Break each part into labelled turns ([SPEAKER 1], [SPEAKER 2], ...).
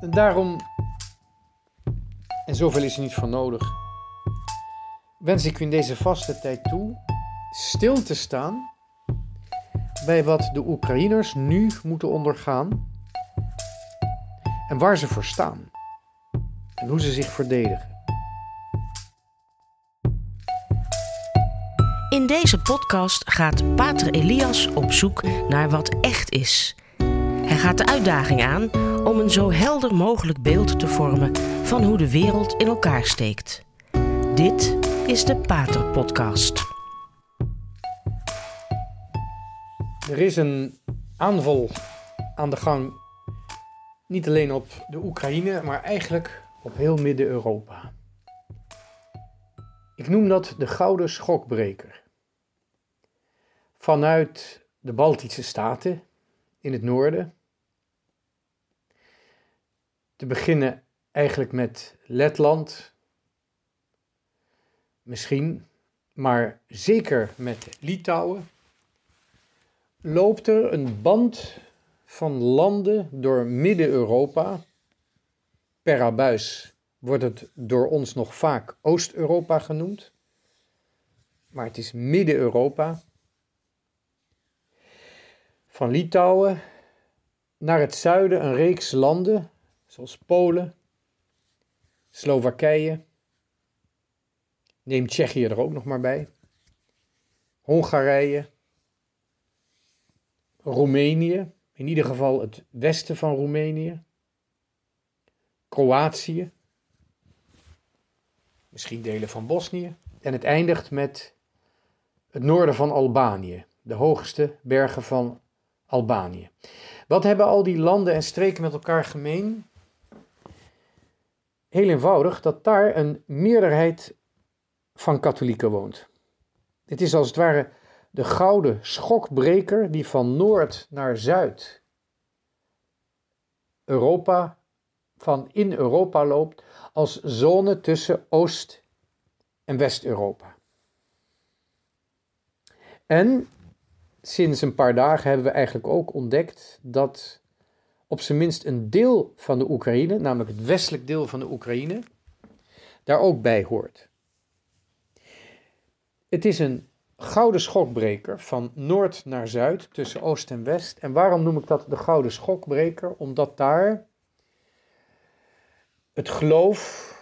[SPEAKER 1] En daarom, en zoveel is er niet voor nodig, wens ik u in deze vaste tijd toe stil te staan bij wat de Oekraïners nu moeten ondergaan en waar ze voor staan en hoe ze zich verdedigen.
[SPEAKER 2] In deze podcast gaat Pater Elias op zoek naar wat echt is. Hij gaat de uitdaging aan om een zo helder mogelijk beeld te vormen van hoe de wereld in elkaar steekt. Dit is de Pater Podcast.
[SPEAKER 1] Er is een aanval aan de gang, niet alleen op de Oekraïne, maar eigenlijk op heel Midden-Europa. Ik noem dat de gouden schokbreker. Vanuit de Baltische Staten in het noorden. Te beginnen eigenlijk met Letland. Misschien, maar zeker met Litouwen. Loopt er een band van landen door Midden-Europa. Per abuis wordt het door ons nog vaak Oost-Europa genoemd. Maar het is Midden-Europa. Van Litouwen naar het zuiden een reeks landen, zoals Polen, Slowakije. Neem Tsjechië er ook nog maar bij. Hongarije. Roemenië, in ieder geval het westen van Roemenië. Kroatië. Misschien delen van Bosnië. En het eindigt met het noorden van Albanië, de hoogste bergen van Albanië. Wat hebben al die landen en streken met elkaar gemeen? Heel eenvoudig dat daar een meerderheid van katholieken woont. Het is als het ware de gouden schokbreker die van noord naar zuid Europa, van in Europa loopt, als zone tussen Oost- en West-Europa. En sinds een paar dagen hebben we eigenlijk ook ontdekt dat op zijn minst een deel van de Oekraïne, namelijk het westelijk deel van de Oekraïne, daar ook bij hoort. Het is een gouden schokbreker van noord naar zuid, tussen oost en west. En waarom noem ik dat de gouden schokbreker? Omdat daar het geloof,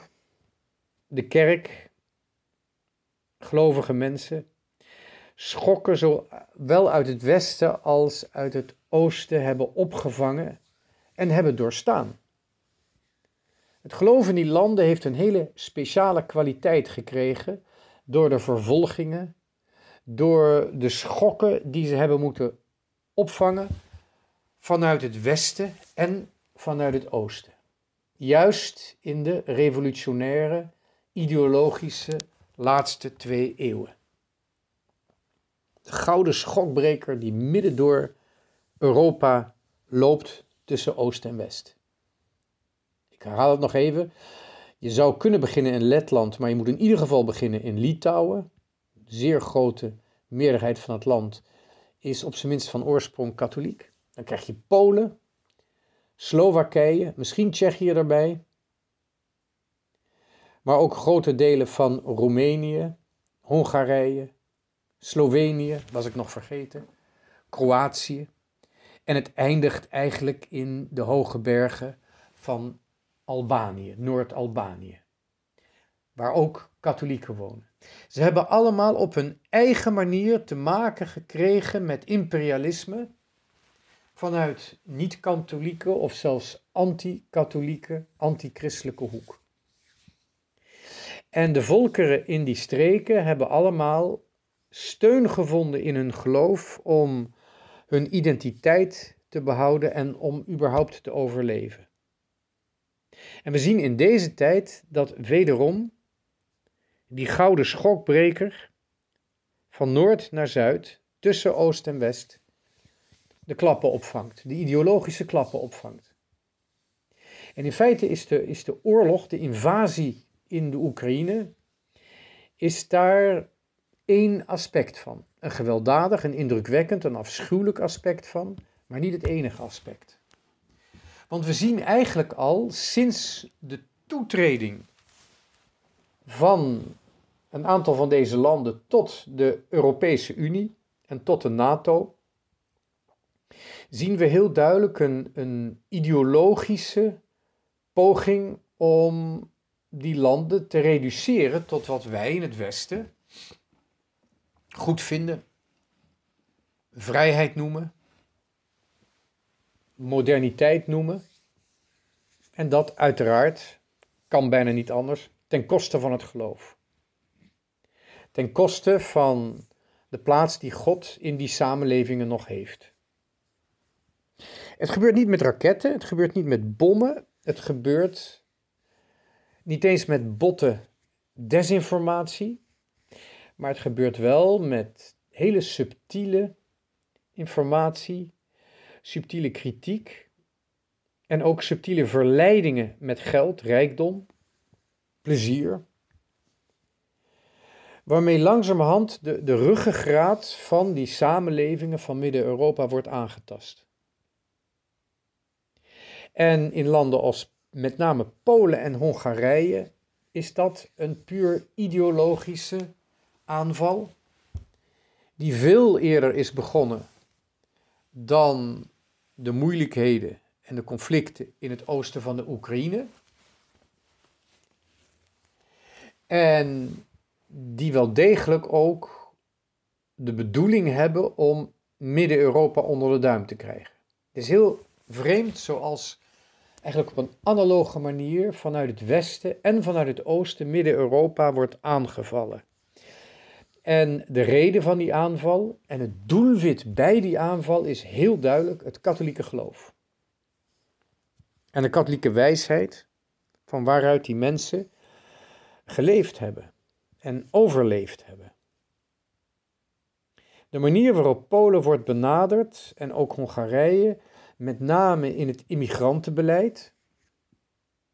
[SPEAKER 1] de kerk, gelovige mensen, schokken zowel uit het westen als uit het oosten hebben opgevangen en hebben doorstaan. Het geloof in die landen heeft een hele speciale kwaliteit gekregen door de vervolgingen, door de schokken die ze hebben moeten opvangen vanuit het westen en vanuit het oosten. Juist in de revolutionaire, ideologische laatste twee eeuwen de gouden schokbreker die midden door Europa loopt tussen Oost en West. Ik herhaal het nog even. Je zou kunnen beginnen in Letland, maar je moet in ieder geval beginnen in Litouwen. De zeer grote meerderheid van het land is op zijn minst van oorsprong katholiek. Dan krijg je Polen, Slowakije, misschien Tsjechië erbij. Maar ook grote delen van Roemenië, Hongarije, Slovenië, was ik nog vergeten, Kroatië. En het eindigt eigenlijk in de hoge bergen van Albanië, Noord-Albanië, waar ook katholieken wonen. Ze hebben allemaal op hun eigen manier te maken gekregen met imperialisme vanuit niet-katholieke of zelfs anti-katholieke, anti-christelijke hoek. En de volkeren in die streken hebben allemaal steun gevonden in hun geloof om hun identiteit te behouden en om überhaupt te overleven. En we zien in deze tijd dat wederom die gouden schokbreker van noord naar zuid, tussen oost en west, de klappen opvangt, de ideologische klappen opvangt. En in feite is de, is de oorlog, de invasie in de Oekraïne, is daar één aspect van. Een gewelddadig, een indrukwekkend, een afschuwelijk aspect van, maar niet het enige aspect. Want we zien eigenlijk al sinds de toetreding van een aantal van deze landen tot de Europese Unie en tot de NATO, zien we heel duidelijk een, een ideologische poging om die landen te reduceren tot wat wij in het Westen goed vinden, vrijheid noemen, moderniteit noemen. En dat uiteraard kan bijna niet anders ten koste van het geloof. Ten koste van de plaats die God in die samenlevingen nog heeft. Het gebeurt niet met raketten, het gebeurt niet met bommen, het gebeurt niet eens met botte desinformatie, maar het gebeurt wel met hele subtiele informatie, subtiele kritiek en ook subtiele verleidingen met geld, rijkdom, plezier. Waarmee langzamerhand de, de ruggengraat van die samenlevingen van Midden-Europa wordt aangetast. En in landen als met name Polen en Hongarije is dat een puur ideologische aanval, die veel eerder is begonnen dan de moeilijkheden en de conflicten in het oosten van de Oekraïne. En die wel degelijk ook de bedoeling hebben om Midden-Europa onder de duim te krijgen. Het is heel vreemd zoals eigenlijk op een analoge manier vanuit het westen en vanuit het oosten Midden-Europa wordt aangevallen. En de reden van die aanval en het doelwit bij die aanval is heel duidelijk het katholieke geloof. En de katholieke wijsheid van waaruit die mensen geleefd hebben en overleefd hebben. De manier waarop Polen wordt benaderd en ook Hongarije, met name in het immigrantenbeleid,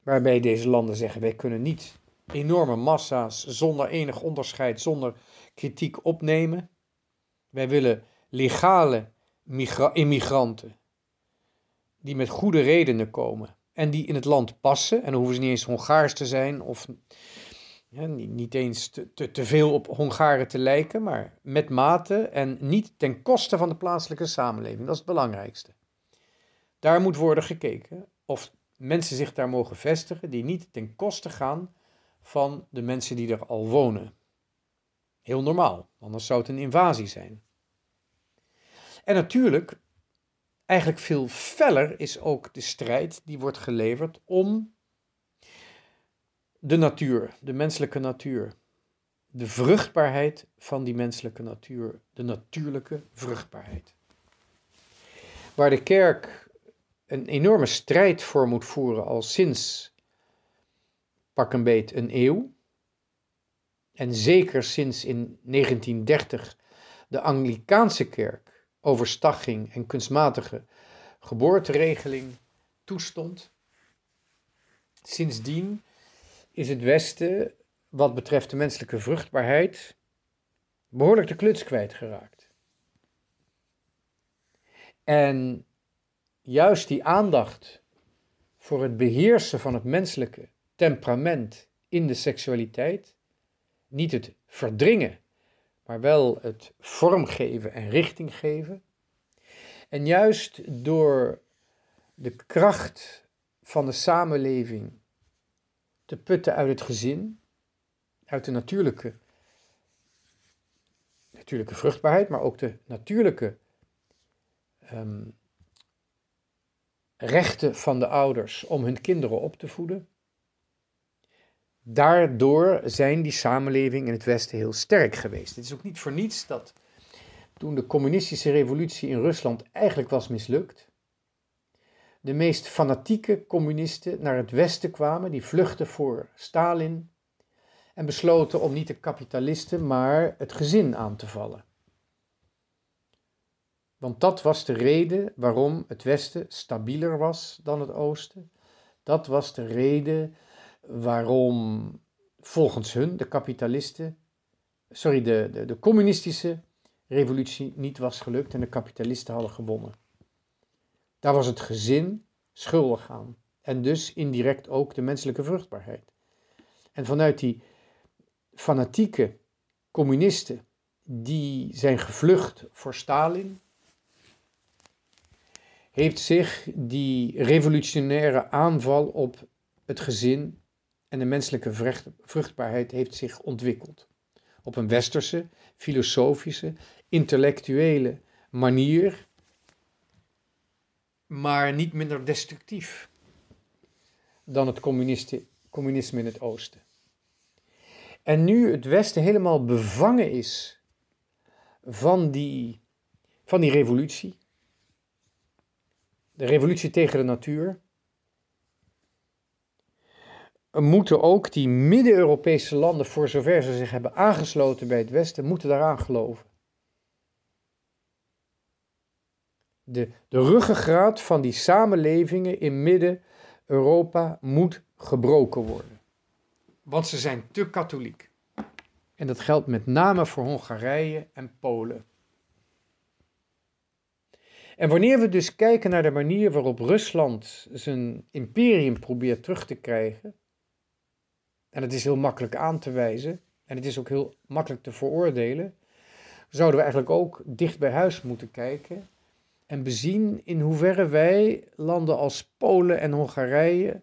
[SPEAKER 1] waarbij deze landen zeggen wij kunnen niet enorme massa's zonder enig onderscheid, zonder kritiek opnemen. Wij willen legale immigranten die met goede redenen komen en die in het land passen. En dan hoeven ze niet eens Hongaars te zijn of niet eens te, te, te, veel op Hongaren te lijken, maar met mate en niet ten koste van de plaatselijke samenleving. Dat is het belangrijkste. Daar moet worden gekeken of mensen zich daar mogen vestigen die niet ten koste gaan van de mensen die er al wonen. Heel normaal, anders zou het een invasie zijn. En natuurlijk, eigenlijk veel feller is ook de strijd die wordt geleverd om de natuur, de menselijke natuur. De vruchtbaarheid van die menselijke natuur, de natuurlijke vruchtbaarheid. Waar de kerk een enorme strijd voor moet voeren al sinds pak een beet een eeuw. En zeker sinds in 1930 de Anglikaanse kerk overstag en kunstmatige geboorteregeling toestond. Sindsdien is het Westen, wat betreft de menselijke vruchtbaarheid, behoorlijk de kluts kwijtgeraakt. En juist die aandacht voor het beheersen van het menselijke temperament in de seksualiteit, niet het verdringen, maar wel het vormgeven en richting geven. En juist door de kracht van de samenleving te putten uit het gezin, uit de natuurlijke, natuurlijke vruchtbaarheid, maar ook de natuurlijke ehm, rechten van de ouders om hun kinderen op te voeden. Daardoor zijn die samenlevingen in het Westen heel sterk geweest. Het is ook niet voor niets dat toen de communistische revolutie in Rusland eigenlijk was mislukt, de meest fanatieke communisten naar het Westen kwamen, die vluchtten voor Stalin en besloten om niet de kapitalisten, maar het gezin aan te vallen. Want dat was de reden waarom het Westen stabieler was dan het Oosten. Dat was de reden waarom volgens hun, de kapitalisten, sorry, de, de, de communistische revolutie niet was gelukt en de kapitalisten hadden gewonnen. Daar was het gezin schuldig aan. En dus indirect ook de menselijke vruchtbaarheid. En vanuit die fanatieke communisten die zijn gevlucht voor Stalin, heeft zich die revolutionaire aanval op het gezin en de menselijke vruchtbaarheid heeft zich ontwikkeld. Op een westerse, filosofische, intellectuele manier, maar niet minder destructief dan het communisme in het oosten. En nu het Westen helemaal bevangen is van die, van die revolutie, de revolutie tegen de natuur, moeten ook die Midden-Europese landen, voor zover ze zich hebben aangesloten bij het Westen, moeten daaraan geloven. De, de ruggengraat van die samenlevingen in Midden-Europa moet gebroken worden. Want ze zijn te katholiek. En dat geldt met name voor Hongarije en Polen. En wanneer we dus kijken naar de manier waarop Rusland zijn imperium probeert terug te krijgen, en het is heel makkelijk aan te wijzen en het is ook heel makkelijk te veroordelen, zouden we eigenlijk ook dicht bij huis moeten kijken en bezien in hoeverre wij landen als Polen en Hongarije,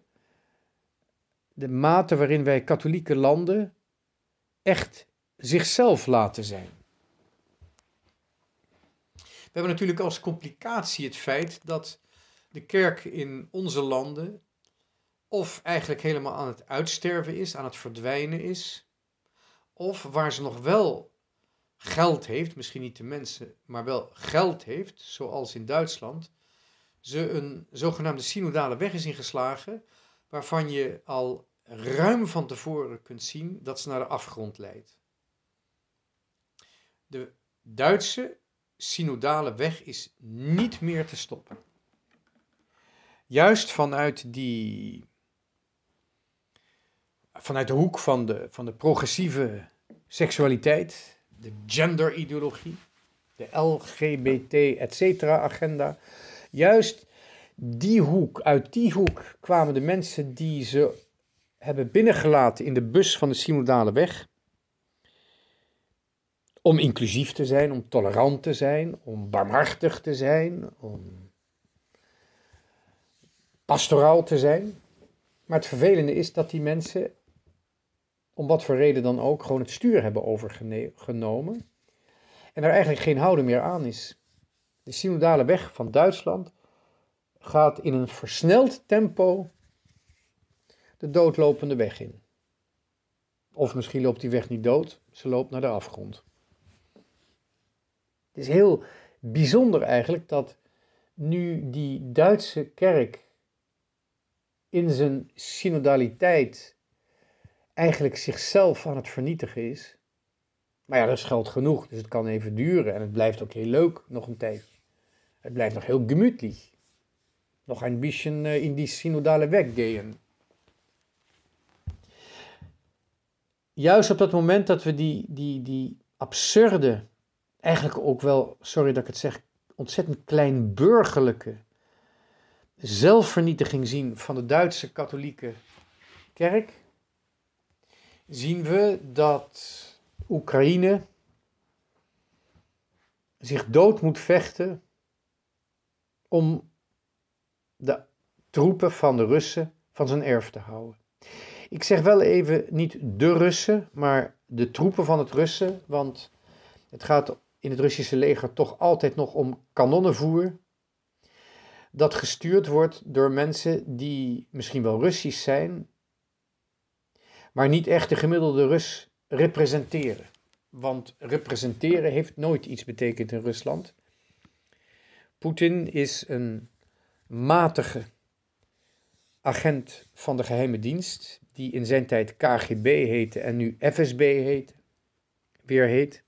[SPEAKER 1] de mate waarin wij katholieke landen echt zichzelf laten zijn. We hebben natuurlijk als complicatie het feit dat de kerk in onze landen of eigenlijk helemaal aan het uitsterven is, aan het verdwijnen is, of waar ze nog wel geld heeft, misschien niet de mensen, maar wel geld heeft, zoals in Duitsland, ze een zogenaamde synodale weg is ingeslagen, waarvan je al ruim van tevoren kunt zien dat ze naar de afgrond leidt. De Duitse synodale weg is niet meer te stoppen. Juist vanuit die vanuit de hoek van de, van de progressieve seksualiteit, de genderideologie, de LGBT, etc. agenda. Juist die hoek, uit die hoek kwamen de mensen die ze hebben binnengelaten in de bus van de synodale weg. Om inclusief te zijn, om tolerant te zijn, om barmhartig te zijn, om pastoraal te zijn. Maar het vervelende is dat die mensen om wat voor reden dan ook, gewoon het stuur hebben overgenomen. En er eigenlijk geen houden meer aan is. De synodale weg van Duitsland gaat in een versneld tempo de doodlopende weg in. Of misschien loopt die weg niet dood, ze loopt naar de afgrond. Het is heel bijzonder eigenlijk dat nu die Duitse kerk in zijn synodaliteit eigenlijk zichzelf aan het vernietigen is. Maar ja, dat is geld genoeg, dus het kan even duren en het blijft ook heel leuk nog een tijdje. Het blijft nog heel gemütlich. Nog een beetje eh, in die synodale weg gehen. Juist op dat moment dat we die, die, die absurde, eigenlijk ook wel, sorry dat ik het zeg, ontzettend kleinburgerlijke zelfvernietiging zien van de Duitse katholieke kerk, zien we dat Oekraïne zich dood moet vechten om de troepen van de Russen van zijn erf te houden. Ik zeg wel even niet de Russen, maar de troepen van het Russen, want het gaat in het Russische leger toch altijd nog om kanonnenvoer. Dat gestuurd wordt door mensen die misschien wel Russisch zijn, maar niet echt de gemiddelde Rus representeren. Want representeren heeft nooit iets betekend in Rusland. Poetin is een matige agent van de geheime dienst, die in zijn tijd KGB heette en nu FSB heet, weer heet.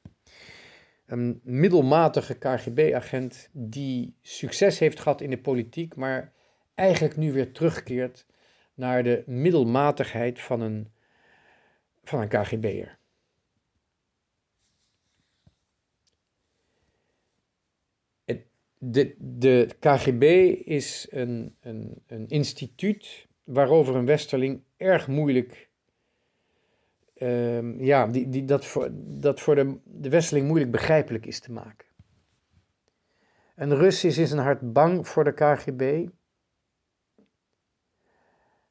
[SPEAKER 1] Een middelmatige KGB-agent die succes heeft gehad in de politiek, maar eigenlijk nu weer terugkeert naar de middelmatigheid van een van een KGB'er. De, de KGB is een, een, een instituut waarover een westerling erg moeilijk, ehm, ja, die, die, dat voor, dat voor de, de westerling moeilijk begrijpelijk is te maken. Een Rus is in zijn hart bang voor de KGB.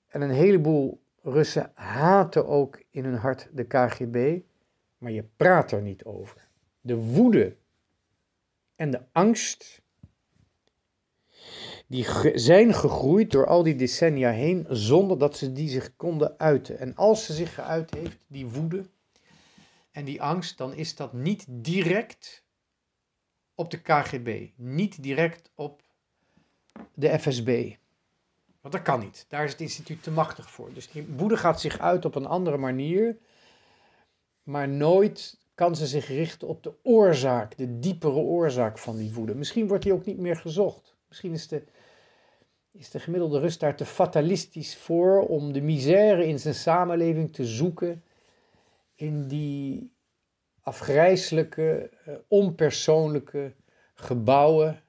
[SPEAKER 1] En een heleboel Russen haten ook in hun hart de KGB, maar je praat er niet over. De woede en de angst die zijn gegroeid door al die decennia heen zonder dat ze die zich konden uiten. En als ze zich geuit heeft, die woede en die angst, dan is dat niet direct op de KGB, niet direct op de FSB. Want dat kan niet. Daar is het instituut te machtig voor. Dus die woede gaat zich uit op een andere manier, maar nooit kan ze zich richten op de oorzaak, de diepere oorzaak van die woede. Misschien wordt die ook niet meer gezocht. Misschien is de, is de gemiddelde rust daar te fatalistisch voor om de misère in zijn samenleving te zoeken in die afgrijselijke, eh, onpersoonlijke gebouwen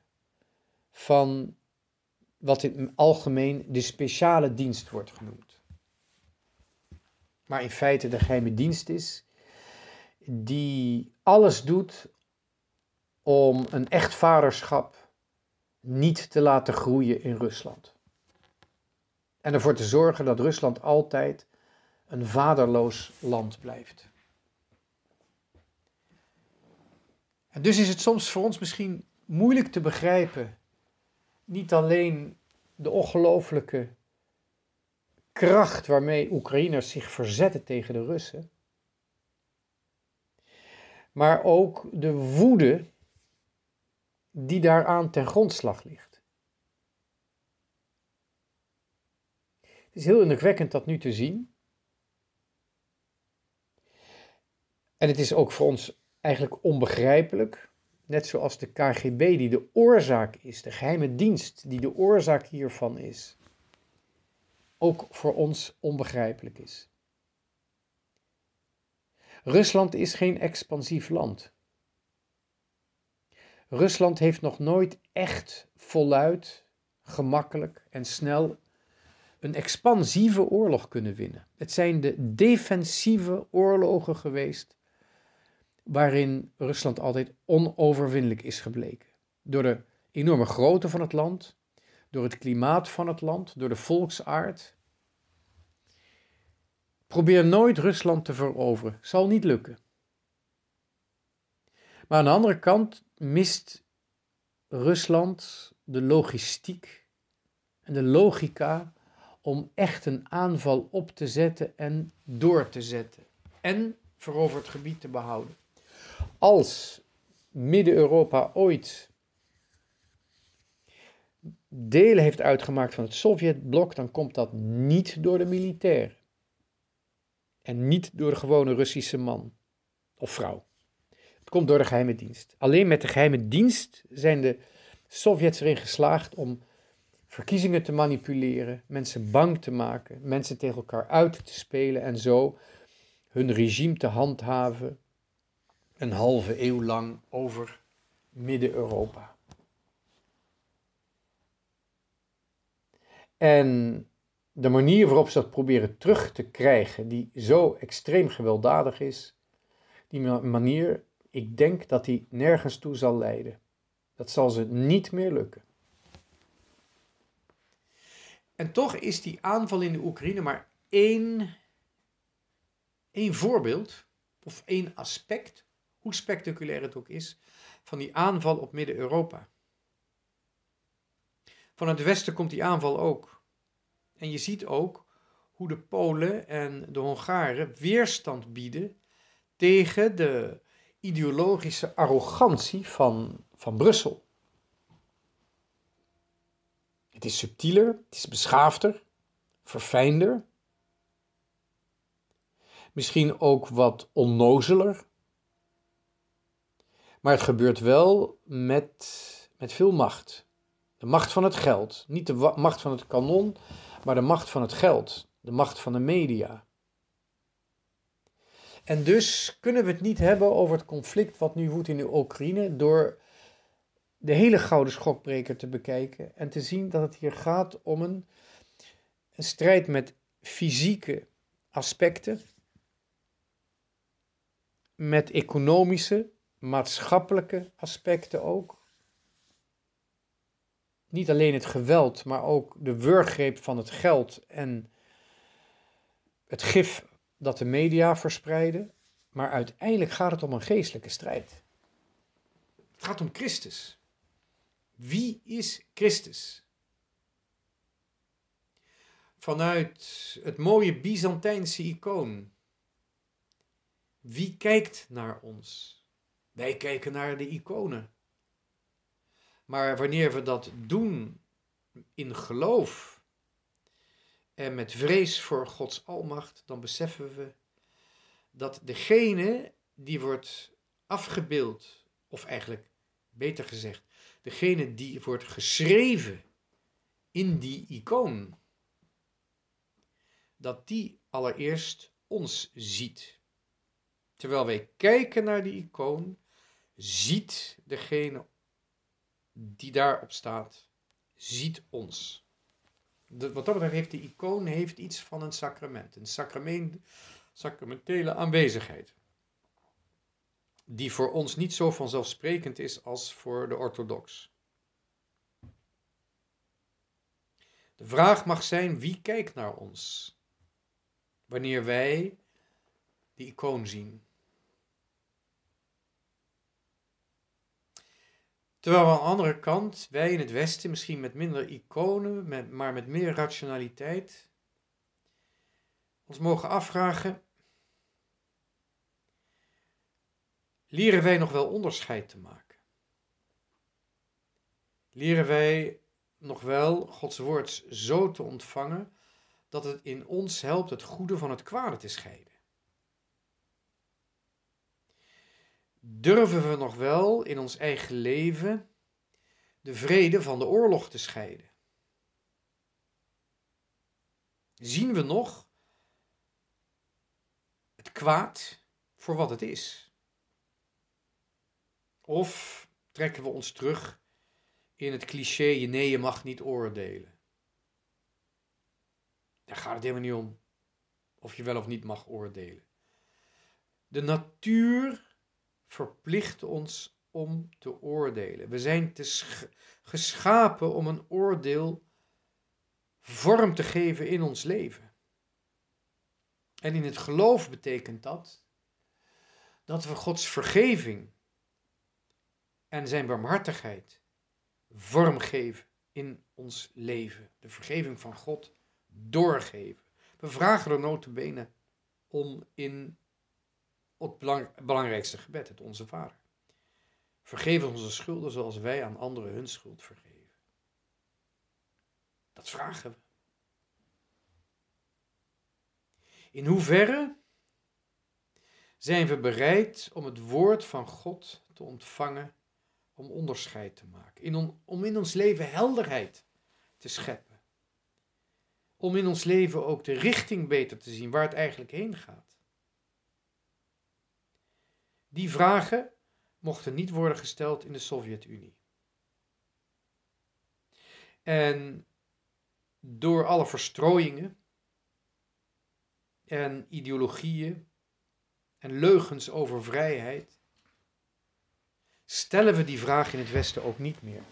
[SPEAKER 1] van wat in het algemeen de speciale dienst wordt genoemd. Maar in feite de geheime dienst is, die alles doet om een echt vaderschap niet te laten groeien in Rusland. En ervoor te zorgen dat Rusland altijd een vaderloos land blijft. En dus is het soms voor ons misschien moeilijk te begrijpen niet alleen de ongelooflijke kracht waarmee Oekraïners zich verzetten tegen de Russen, maar ook de woede die daaraan ten grondslag ligt. Het is heel indrukwekkend dat nu te zien. En het is ook voor ons eigenlijk onbegrijpelijk Net zoals de KGB die de oorzaak is, de geheime dienst die de oorzaak hiervan is, ook voor ons onbegrijpelijk is. Rusland is geen expansief land. Rusland heeft nog nooit echt voluit, gemakkelijk en snel een expansieve oorlog kunnen winnen. Het zijn de defensieve oorlogen geweest waarin Rusland altijd onoverwinnelijk is gebleken. Door de enorme grootte van het land, door het klimaat van het land, door de volksaard. Probeer nooit Rusland te veroveren, zal niet lukken. Maar aan de andere kant mist Rusland de logistiek en de logica om echt een aanval op te zetten en door te zetten. En veroverd gebied te behouden als Midden-Europa ooit delen heeft uitgemaakt van het Sovjetblok, dan komt dat niet door de militairen. En niet door de gewone Russische man of vrouw. Het komt door de geheime dienst. Alleen met de geheime dienst zijn de Sovjets erin geslaagd om verkiezingen te manipuleren, mensen bang te maken, mensen tegen elkaar uit te spelen en zo hun regime te handhaven een halve eeuw lang over Midden-Europa. En de manier waarop ze dat proberen terug te krijgen, die zo extreem gewelddadig is, die manier, ik denk dat die nergens toe zal leiden. Dat zal ze niet meer lukken. En toch is die aanval in de Oekraïne maar één, één voorbeeld of één aspect hoe spectaculair het ook is, van die aanval op Midden-Europa. Van het westen komt die aanval ook. En je ziet ook hoe de Polen en de Hongaren weerstand bieden tegen de ideologische arrogantie van, van Brussel. Het is subtieler, het is beschaafder, verfijnder. Misschien ook wat onnozeler. Maar het gebeurt wel met, met veel macht. De macht van het geld. Niet de macht van het kanon, maar de macht van het geld. De macht van de media. En dus kunnen we het niet hebben over het conflict wat nu woedt in de Oekraïne door de hele gouden schokbreker te bekijken en te zien dat het hier gaat om een, een strijd met fysieke aspecten, met economische, maatschappelijke aspecten ook. Niet alleen het geweld, maar ook de wurggreep van het geld en het gif dat de media verspreiden. Maar uiteindelijk gaat het om een geestelijke strijd. Het gaat om Christus. Wie is Christus? Vanuit het mooie Byzantijnse icoon. Wie kijkt naar ons? Wij kijken naar de iconen. Maar wanneer we dat doen in geloof en met vrees voor Gods almacht, dan beseffen we dat degene die wordt afgebeeld, of eigenlijk beter gezegd, degene die wordt geschreven in die icoon, dat die allereerst ons ziet. Terwijl wij kijken naar die icoon, ziet degene die daarop staat, ziet ons. wat dat betreft heeft de icoon heeft iets van een sacrament, een sacrament, sacramentele aanwezigheid. Die voor ons niet zo vanzelfsprekend is als voor de orthodox. De vraag mag zijn: wie kijkt naar ons? Wanneer wij die icoon zien. Terwijl aan de andere kant, wij in het Westen, misschien met minder iconen, maar met meer rationaliteit, ons mogen afvragen: leren wij nog wel onderscheid te maken? Leren wij nog wel Gods woord zo te ontvangen dat het in ons helpt het goede van het kwade te scheiden? Durven we nog wel in ons eigen leven de vrede van de oorlog te scheiden? Zien we nog het kwaad voor wat het is? Of trekken we ons terug in het cliché: nee, je mag niet oordelen? Daar gaat het helemaal niet om of je wel of niet mag oordelen. De natuur verplicht ons om te oordelen. We zijn te geschapen om een oordeel vorm te geven in ons leven. En in het geloof betekent dat dat we Gods vergeving en zijn barmhartigheid vormgeven in ons leven. De vergeving van God doorgeven. We vragen er notabene om in het belangrijkste gebed, het Onze Vader. Vergeef onze schulden zoals wij aan anderen hun schuld vergeven. Dat vragen we. In hoeverre zijn we bereid om het woord van God te ontvangen, om onderscheid te maken, in om in ons leven helderheid te scheppen, om in ons leven ook de richting beter te zien waar het eigenlijk heen gaat. Die vragen mochten niet worden gesteld in de Sovjet-Unie. En door alle verstrooiingen en ideologieën en leugens over vrijheid, stellen we die vraag in het Westen ook niet meer.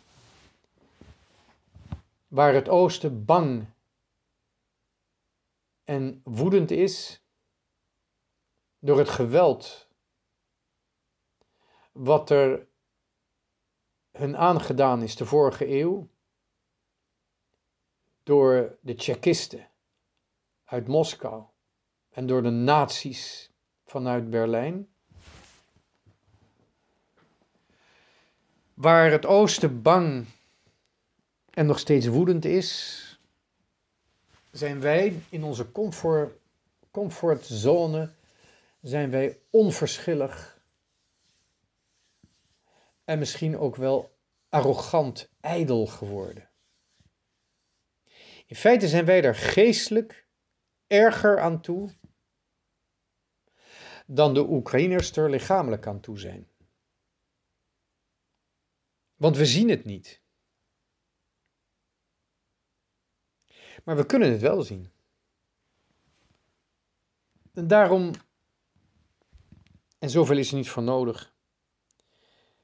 [SPEAKER 1] Waar het Oosten bang en woedend is door het geweld wat er hun aangedaan is de vorige eeuw door de Tsjechisten uit Moskou en door de nazi's vanuit Berlijn. Waar het oosten bang en nog steeds woedend is, zijn wij in onze comfort, comfortzone zijn wij onverschillig en misschien ook wel arrogant, ijdel geworden. In feite zijn wij er geestelijk erger aan toe dan de Oekraïners er lichamelijk aan toe zijn. Want we zien het niet. Maar we kunnen het wel zien. En daarom, en zoveel is er niet voor nodig,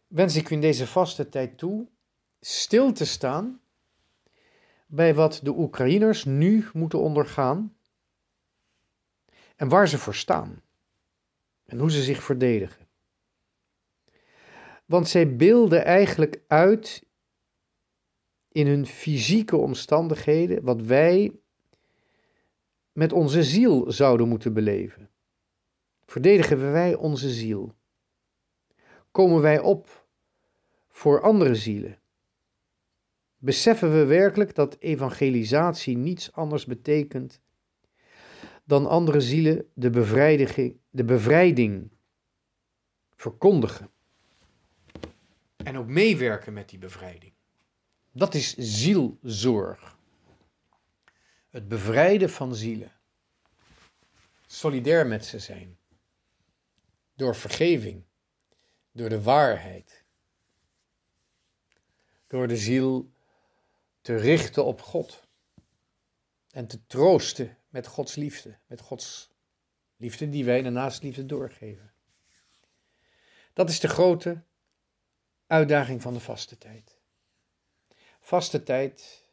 [SPEAKER 1] wens ik u in deze vaste tijd toe stil te staan bij wat de Oekraïners nu moeten ondergaan en waar ze voor staan en hoe ze zich verdedigen. Want zij beelden eigenlijk uit in hun fysieke omstandigheden wat wij met onze ziel zouden moeten beleven. Verdedigen wij onze ziel? Komen wij op voor andere zielen? Beseffen we werkelijk dat evangelisatie niets anders betekent dan andere zielen de, bevrijding, de bevrijding verkondigen? En ook meewerken met die bevrijding. Dat is zielzorg. Het bevrijden van zielen. Solidair met ze zijn. Door vergeving. Door de waarheid. Door de ziel te richten op God. En te troosten met Gods liefde. Met Gods liefde die wij de liefde doorgeven. Dat is de grote uitdaging van de vaste tijd. Vaste tijd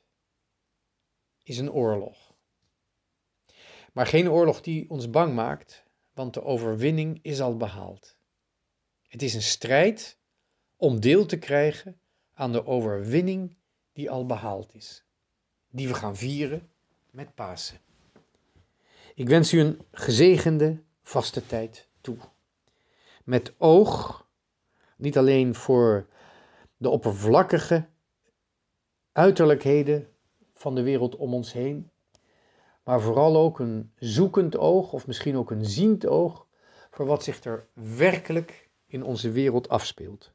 [SPEAKER 1] is een oorlog. Maar geen oorlog die ons bang maakt, want de overwinning is al behaald. Het is een strijd om deel te krijgen aan de overwinning die al behaald is, die we gaan vieren met Pasen. Ik wens u een gezegende vaste tijd toe. Met oog niet alleen voor de oppervlakkige uiterlijkheden van de wereld om ons heen, maar vooral ook een zoekend oog of misschien ook een ziend oog voor wat zich er werkelijk in onze wereld afspeelt.